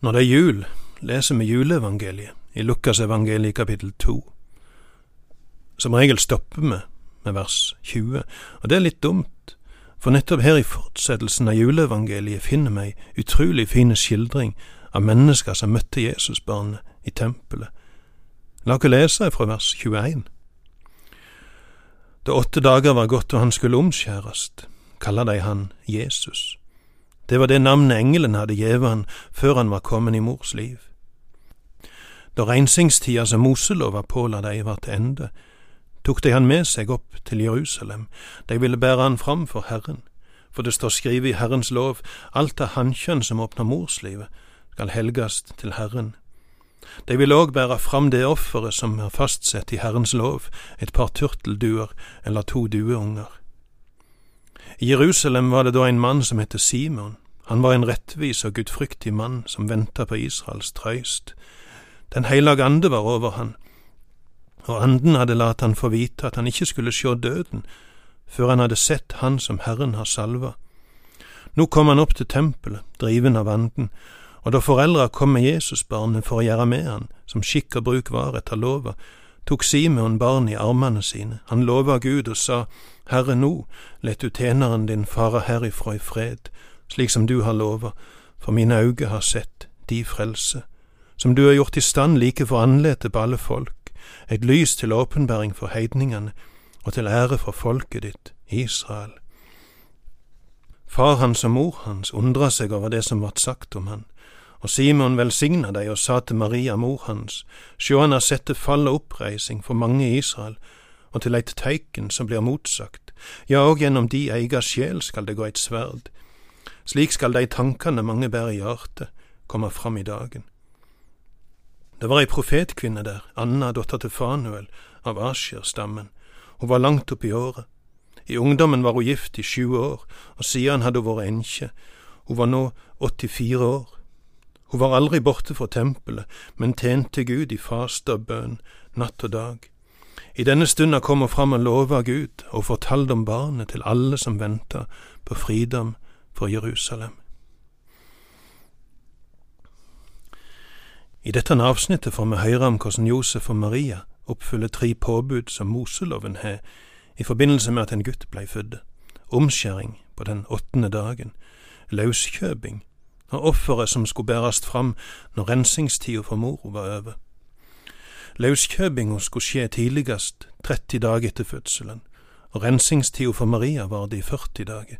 Når det er jul, leser vi juleevangeliet i Lukasevangeliet kapittel 2. Som regel stopper vi med vers 20, og det er litt dumt, for nettopp her i fortsettelsen av juleevangeliet finner vi ei utrolig fin skildring av mennesker som møtte Jesusbarnet i tempelet. La oss lese fra vers 21. Da åtte dager var gått og han skulle omskjærast, kaller de han Jesus. Det var det navnet engelen hadde gjeve han før han var kommet i mors liv. Da rensingstida som Moselova påla dei var til ende, tok de han med seg opp til Jerusalem, de ville bære han fram for Herren, for det står skrevet i Herrens lov, alt av hannkjønn som åpner morslivet, skal helgast til Herren. De ville òg bære fram det offeret som er fastsett i Herrens lov, et par turtelduer eller to dueunger. I Jerusalem var det da en mann som het Simon. Han var en rettvis og gudfryktig mann som venta på Israels trøyst. Den hellige ande var over han, og anden hadde latt han få vite at han ikke skulle sjå døden før han hadde sett Han som Herren har salva. Nå kom han opp til tempelet, driven av anden, og da foreldra kom med Jesusbarnet for å gjøre med han, som skikk og bruk var etter lova, tok Simeon barnet i armene sine, han lova Gud og sa, Herre, nå let du tjeneren din fare herifra i fred, slik som du har lova, for mine auge har sett de frelse, som du har gjort i stand like for andletet på alle folk, et lys til åpenbaring for heidningene og til ære for folket ditt, Israel. Far hans og mor hans undra seg over det som vart sagt om han, og Simon velsigna dei og sa til Maria, mor hans, sjå han har sett det fall og oppreising for mange i Israel, og til eit teiken som blir motsagt, ja, og gjennom de eiga sjel skal det gå eit sverd. Slik skal dei tankane mange bærer i hjertet, komme fram i dagen. Det var ei profetkvinne der, Anna, datter til Fanuel, av Asjer-stammen. Hun var langt oppi året. I ungdommen var hun gift i sju år, og siden hadde hun vært enkje. Hun var nå 84 år. Hun var aldri borte fra tempelet, men tjente Gud i faste og bønn, natt og dag. I denne stunda kom hun fram og lova Gud, og fortalte om barnet til alle som venta på fridom for Jerusalem. I dette avsnittet får vi høre om hvordan Josef og Maria oppfyller tre påbud som Moseloven har i forbindelse med at en gutt blei født, omskjæring på den åttende dagen, løskjøping og offeret som skulle bærast fram når rensingstida for mor var over. Løskjøpinga skulle skje tidligst 30 dager etter fødselen, og rensingstida for Maria varte i 40 dager.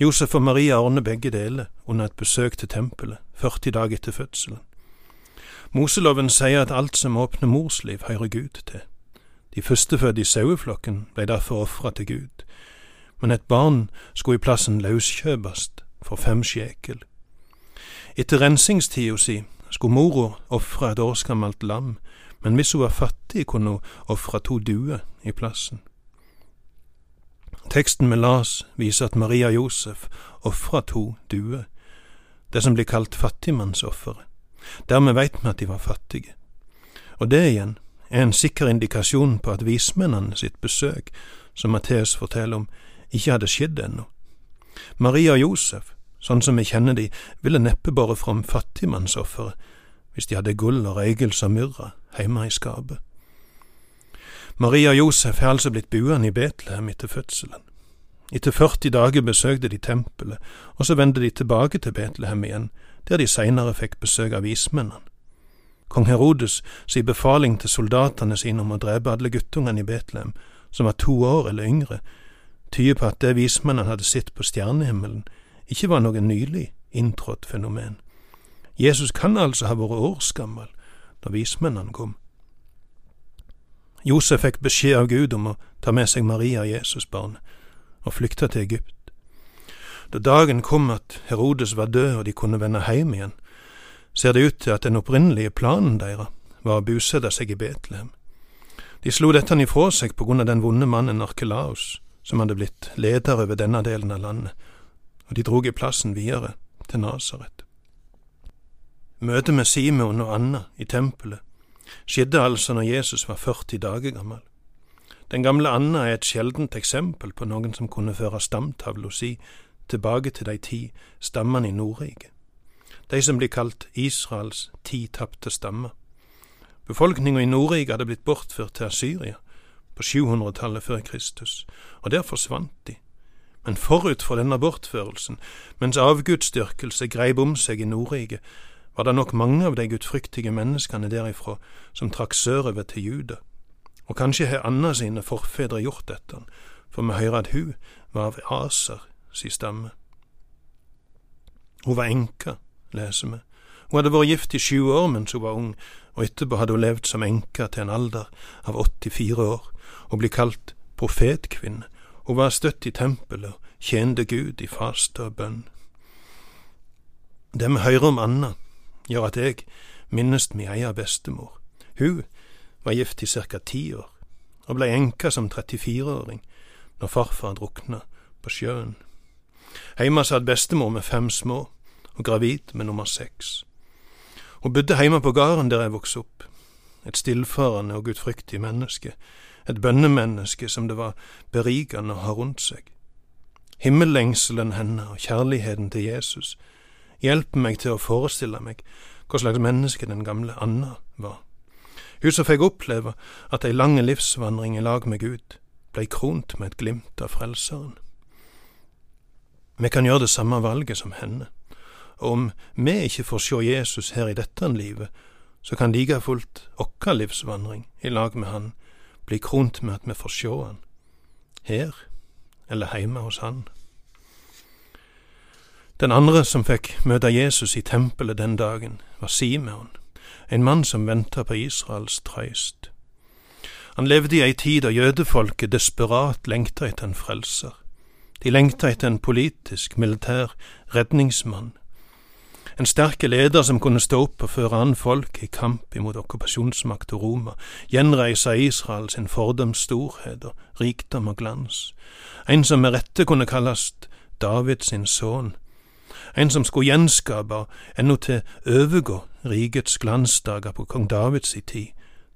Josef og Maria ordner begge deler under et besøk til tempelet 40 dager etter fødselen. Moseloven sier at alt som åpner mors liv, hører Gud til. De førstefødte i saueflokken ble derfor ofra til Gud, men et barn skulle i plassen løskjøpes for fem sjekel. Etter rensingstida si skulle mora ofre et årsgammelt lam, men hvis hun var fattig, kunne hun ofre to duer i plassen. Teksten vi las, viser at Maria Josef ofra to duer, det som blir kalt fattigmannsofferet. Dermed veit vi at de var fattige. Og det igjen er en sikker indikasjon på at vismennene sitt besøk, som Matteus forteller om, ikke hadde skjedd ennå. Maria og Josef, sånn som vi kjenner de, ville neppe båret fram fattigmannsofferet hvis de hadde gull og røykelse og myrra hjemme i skapet. Maria og Josef er altså blitt buende i Betlehem etter fødselen. Etter 40 dager besøkte de tempelet, og så vendte de tilbake til Betlehem igjen, der de seinere fikk besøk av vismennene. Kong Herodes sin befaling til soldatene sine om å drepe alle guttungene i Betlehem, som var to år eller yngre, tyder på at det vismennene hadde sett på stjernehimmelen, ikke var noe nylig inntrådt fenomen. Jesus kan altså ha vært årsgammel da vismennene kom. Josef fikk beskjed av Gud om å ta med seg Maria og barn, og flykte til Egypt. Da dagen kom at Herodes var død og de kunne vende hjem igjen, ser det ut til at den opprinnelige planen deres var å bosette seg i Betlehem. De slo dette ifra seg på grunn av den vonde mannen Arkelaus, som hadde blitt leder over denne delen av landet, og de drog i plassen videre til Nasaret. Møtet med Simon og Anna i tempelet skjedde altså når Jesus var 40 dager gammel. Den gamle Anna er et sjeldent eksempel på noen som kunne føre stamtavla si tilbake til de ti stammene i Nordriket. de som blir kalt Israels ti tapte stammer. Befolkninga i Nordriket hadde blitt bortført til Syria på 700-tallet før Kristus, og der forsvant de. Men forut for denne bortførelsen, mens avgudsdyrkelse greip om seg i Nordrike, var det nok mange av de gudfryktige menneskene derifra som trakk sørover til Juda. Og kanskje har Anna sine forfedre gjort dette, for vi hører at hun var av Aser si stamme. Hun var enke, leser vi. Hun hadde vært gift i sju år mens hun var ung, og etterpå hadde hun levd som enke til en alder av 84 år, og blir kalt profetkvinne. Hun var støtt i tempelet og tjente Gud i faste og bønn. Det vi hører om Anna, gjør at jeg minnes mi egen bestemor. Hun var gift i ca. ti år, og blei enke som 34-åring når farfar drukna på sjøen. Heime satt bestemor med fem små, og gravid med nummer seks. Hun bodde heime på gården der jeg vokste opp, et stillfarende og gudfryktig menneske, et bønnemenneske som det var berikende å ha rundt seg. Himmellengselen henne og kjærligheten til Jesus hjelper meg til å forestille meg hva slags menneske den gamle Anna var. Hun som fikk oppleve at ei lang livsvandring i lag med Gud blei kront med et glimt av Frelseren. Vi kan gjøre det samme valget som henne, og om vi ikke får sjå Jesus her i dette livet, så kan like fullt okka livsvandring i lag med Han bli kront med at vi får sjå Han, her eller heime hos Han. Den andre som fikk møte Jesus i tempelet den dagen, var Simeon, en mann som venta på Israels trøyst. Han levde i ei tid da jødefolket desperat lengta etter en frelser. De lengta etter en politisk, militær redningsmann, en sterke leder som kunne stå opp og føre an folk i kamp imot okkupasjonsmakt og Roma, gjenreise Israel sin fordums storhet og rikdom og glans, en som med rette kunne kalles David sin sønn, en som skulle gjenskape ennå til overgå rikets glansdager på kong Davids i tid,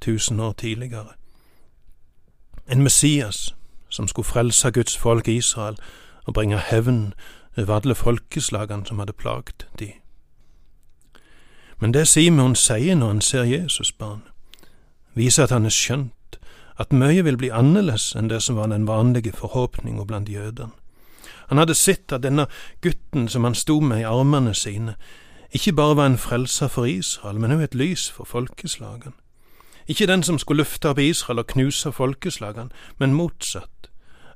tusen år tidligere. En Messias som skulle frelse Guds folk Israel og bringe hevn over alle folkeslagene som hadde plagt de. Men det Simon sier når han ser Jesus barn, viser at han er skjønt at mye vil bli annerledes enn det som var den vanlige forhåpninga blant jødene. Han hadde sett at denne gutten som han sto med i armene sine, ikke bare var en frelser for Israel, men også et lys for folkeslagene. Ikke den som skulle løfte opp Israel og knuse folkeslagene, men motsatt,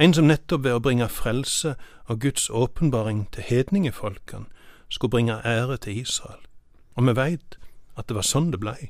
en som nettopp ved å bringe frelse og Guds åpenbaring til hedningefolkene skulle bringe ære til Israel. Og vi veit at det var sånn det blei.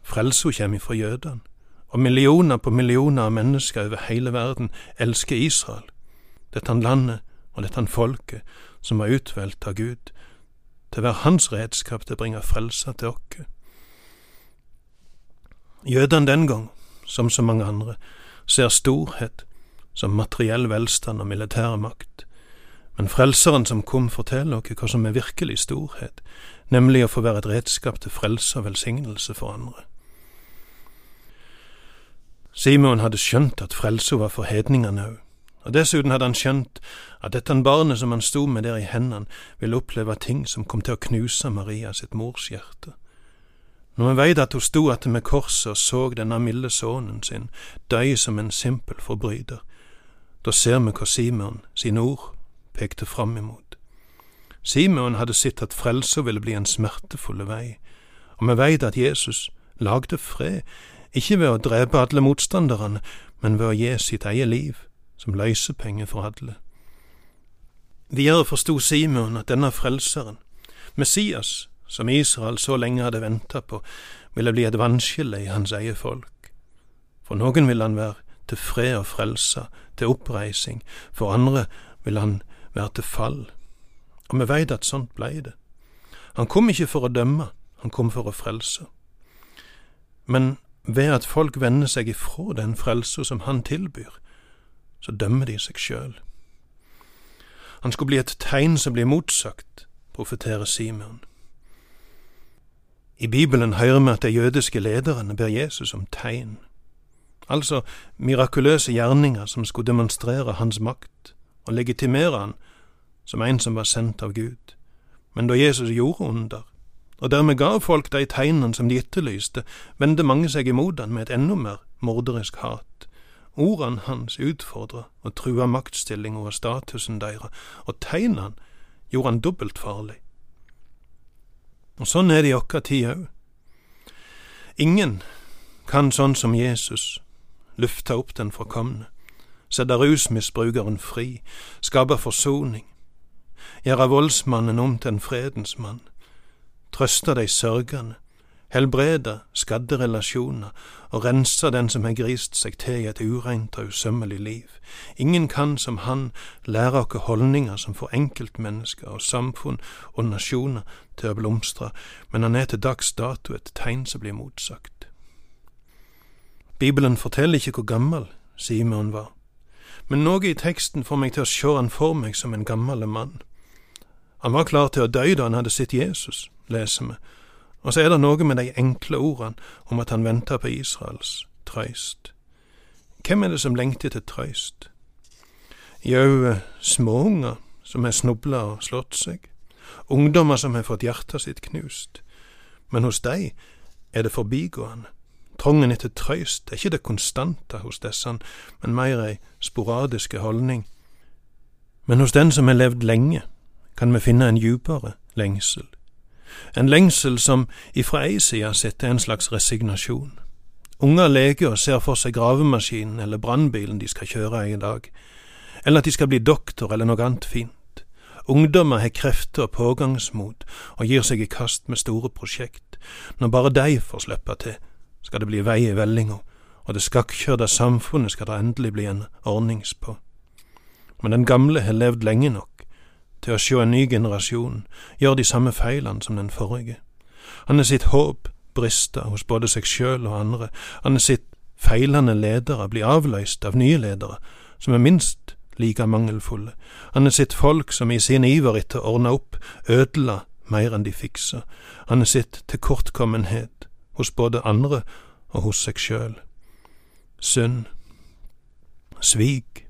Frelsa kjem ifra jødene, og millioner på millioner av mennesker over hele verden elsker Israel, dette landet og dette han folket som var utvalgt av Gud til å være hans redskap til å bringe frelse til oss. Jødene den gang, som så mange andre, ser storhet som materiell velstand og militær makt, men Frelseren som kom, forteller oss hva som er virkelig storhet, nemlig å få være et redskap til frelse og velsignelse for andre. Simon hadde skjønt at frelsa var for hedningene òg, og dessuten hadde han skjønt at dette barnet som han sto med der i hendene, ville oppleve ting som kom til å knuse Maria sitt mors hjerte. Når vi veit at hun sto attmed korset og så denne milde sønnen sin dø som en simpel forbryter, da ser vi hva Simon sine ord pekte fram imot. Simon hadde sett at frelsa ville bli en smertefull vei, og vi veit at Jesus lagde fred, ikke ved å drepe alle motstanderne, men ved å gi sitt eget liv som løsepenge for alle. Videre forsto Simon at denne frelseren, Messias, som Israel så lenge hadde venta på, ville bli et vannskille i hans eget folk. For noen ville han være til fred og frelse, til oppreising, for andre ville han være til fall. Og vi veit at sånt blei det. Han kom ikke for å dømme, han kom for å frelse. Men ved at folk vender seg ifra den frelsa som han tilbyr, så dømmer de seg sjøl. Han skulle bli et tegn som blir motsagt, profeterer Simon. I Bibelen hører vi at de jødiske lederne ber Jesus om tegn, altså mirakuløse gjerninger som skulle demonstrere hans makt og legitimere han som en som var sendt av Gud. Men da Jesus gjorde under, og dermed gav folk de tegnene som de etterlyste, vendte mange seg imot han med et enda mer morderisk hat. Ordene hans utfordra og trua maktstillinga og statusen deira, og tegnene gjorde han dobbelt farlig. Og sånn er det i vår tid òg. Ingen kan sånn som Jesus lufte opp den forkomne, sette rusmisbrukeren fri, skape forsoning, gjøre voldsmannen om til en fredens mann, trøste de sørgende, helbrede skadde relasjoner og rense den som har grist seg til i et ureint og usømmelig liv. Ingen kan som han lære oss holdninger som får enkeltmennesker og samfunn og nasjoner til å blomstre, men han er til dags dato et tegn som blir motsagt. Bibelen forteller ikke hvor gammel Simeon var, men noe i teksten får meg til å se han for meg som en gammel mann. Han var klar til å dø da han hadde sett Jesus, leser vi, og så er det noe med de enkle ordene om at han venter på Israels trøyst. Hvem er det som lengter til trøyst? Eh, småunger som har snubla og slått seg, ungdommer som har fått hjertet sitt knust, men hos dei er det forbigående. Trongen etter trøyst er ikke det konstante hos disse, men mer ei sporadiske holdning. Men hos den som har levd lenge, kan vi finne en djupere lengsel en lengsel som ifra ei side setter en slags resignasjon. Unger leker og ser for seg gravemaskinen eller brannbilen de skal kjøre i dag, eller at de skal bli doktor eller noe annet fint. Ungdommer har krefter og pågangsmot og gir seg i kast med store prosjekt. Når bare de får slippe til, skal det bli vei i vellinga, og det skakkjørte samfunnet skal det endelig bli en ordnings på. Men den gamle har levd lenge nok til å sjå en ny generasjon gjør de samme feilene som den forrige. Han er sitt håp brista hos både seg sjøl og andre, han er sitt feilende ledere blir avløst av nye ledere, som er minst like mangelfulle, han er sitt folk som i sin iver etter å ordne opp ødela mer enn de fiksa, han er sitt tilkortkommenhet hos både andre og hos seg sjøl. Synd, svik,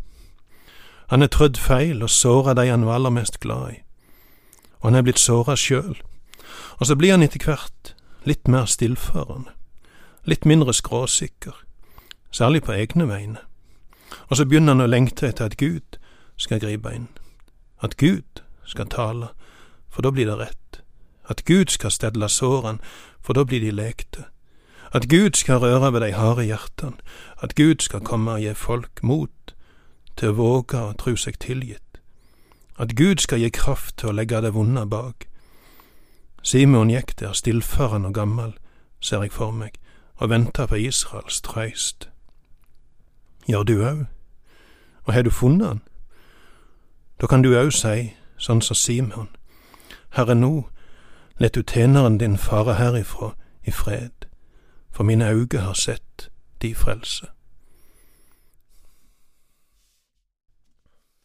han er trødd feil og såra de han var aller mest glad i. Og han er blitt såra sjøl. Og så blir han etter hvert litt mer stillførende, litt mindre skråsikker, særlig på egne vegne. Og så begynner han å lengte etter at Gud skal gripe inn, at Gud skal tale, for da blir det rett, at Gud skal stedle sårene, for da blir de lekte, at Gud skal røre ved de harde hjertene, at Gud skal komme og gi folk mot til å våge å tro seg tilgitt, at Gud skal gi kraft til å legge det vonde bak. Simon gikk der stillfaren og gammel, ser jeg for meg, og venta på Israels trøyst. Gjør du òg? Og har du funnet han? Da kan du òg si, sånn som Simon, Herre, nå let du tjeneren din fare herifra i fred, for mine øyne har sett di frelse.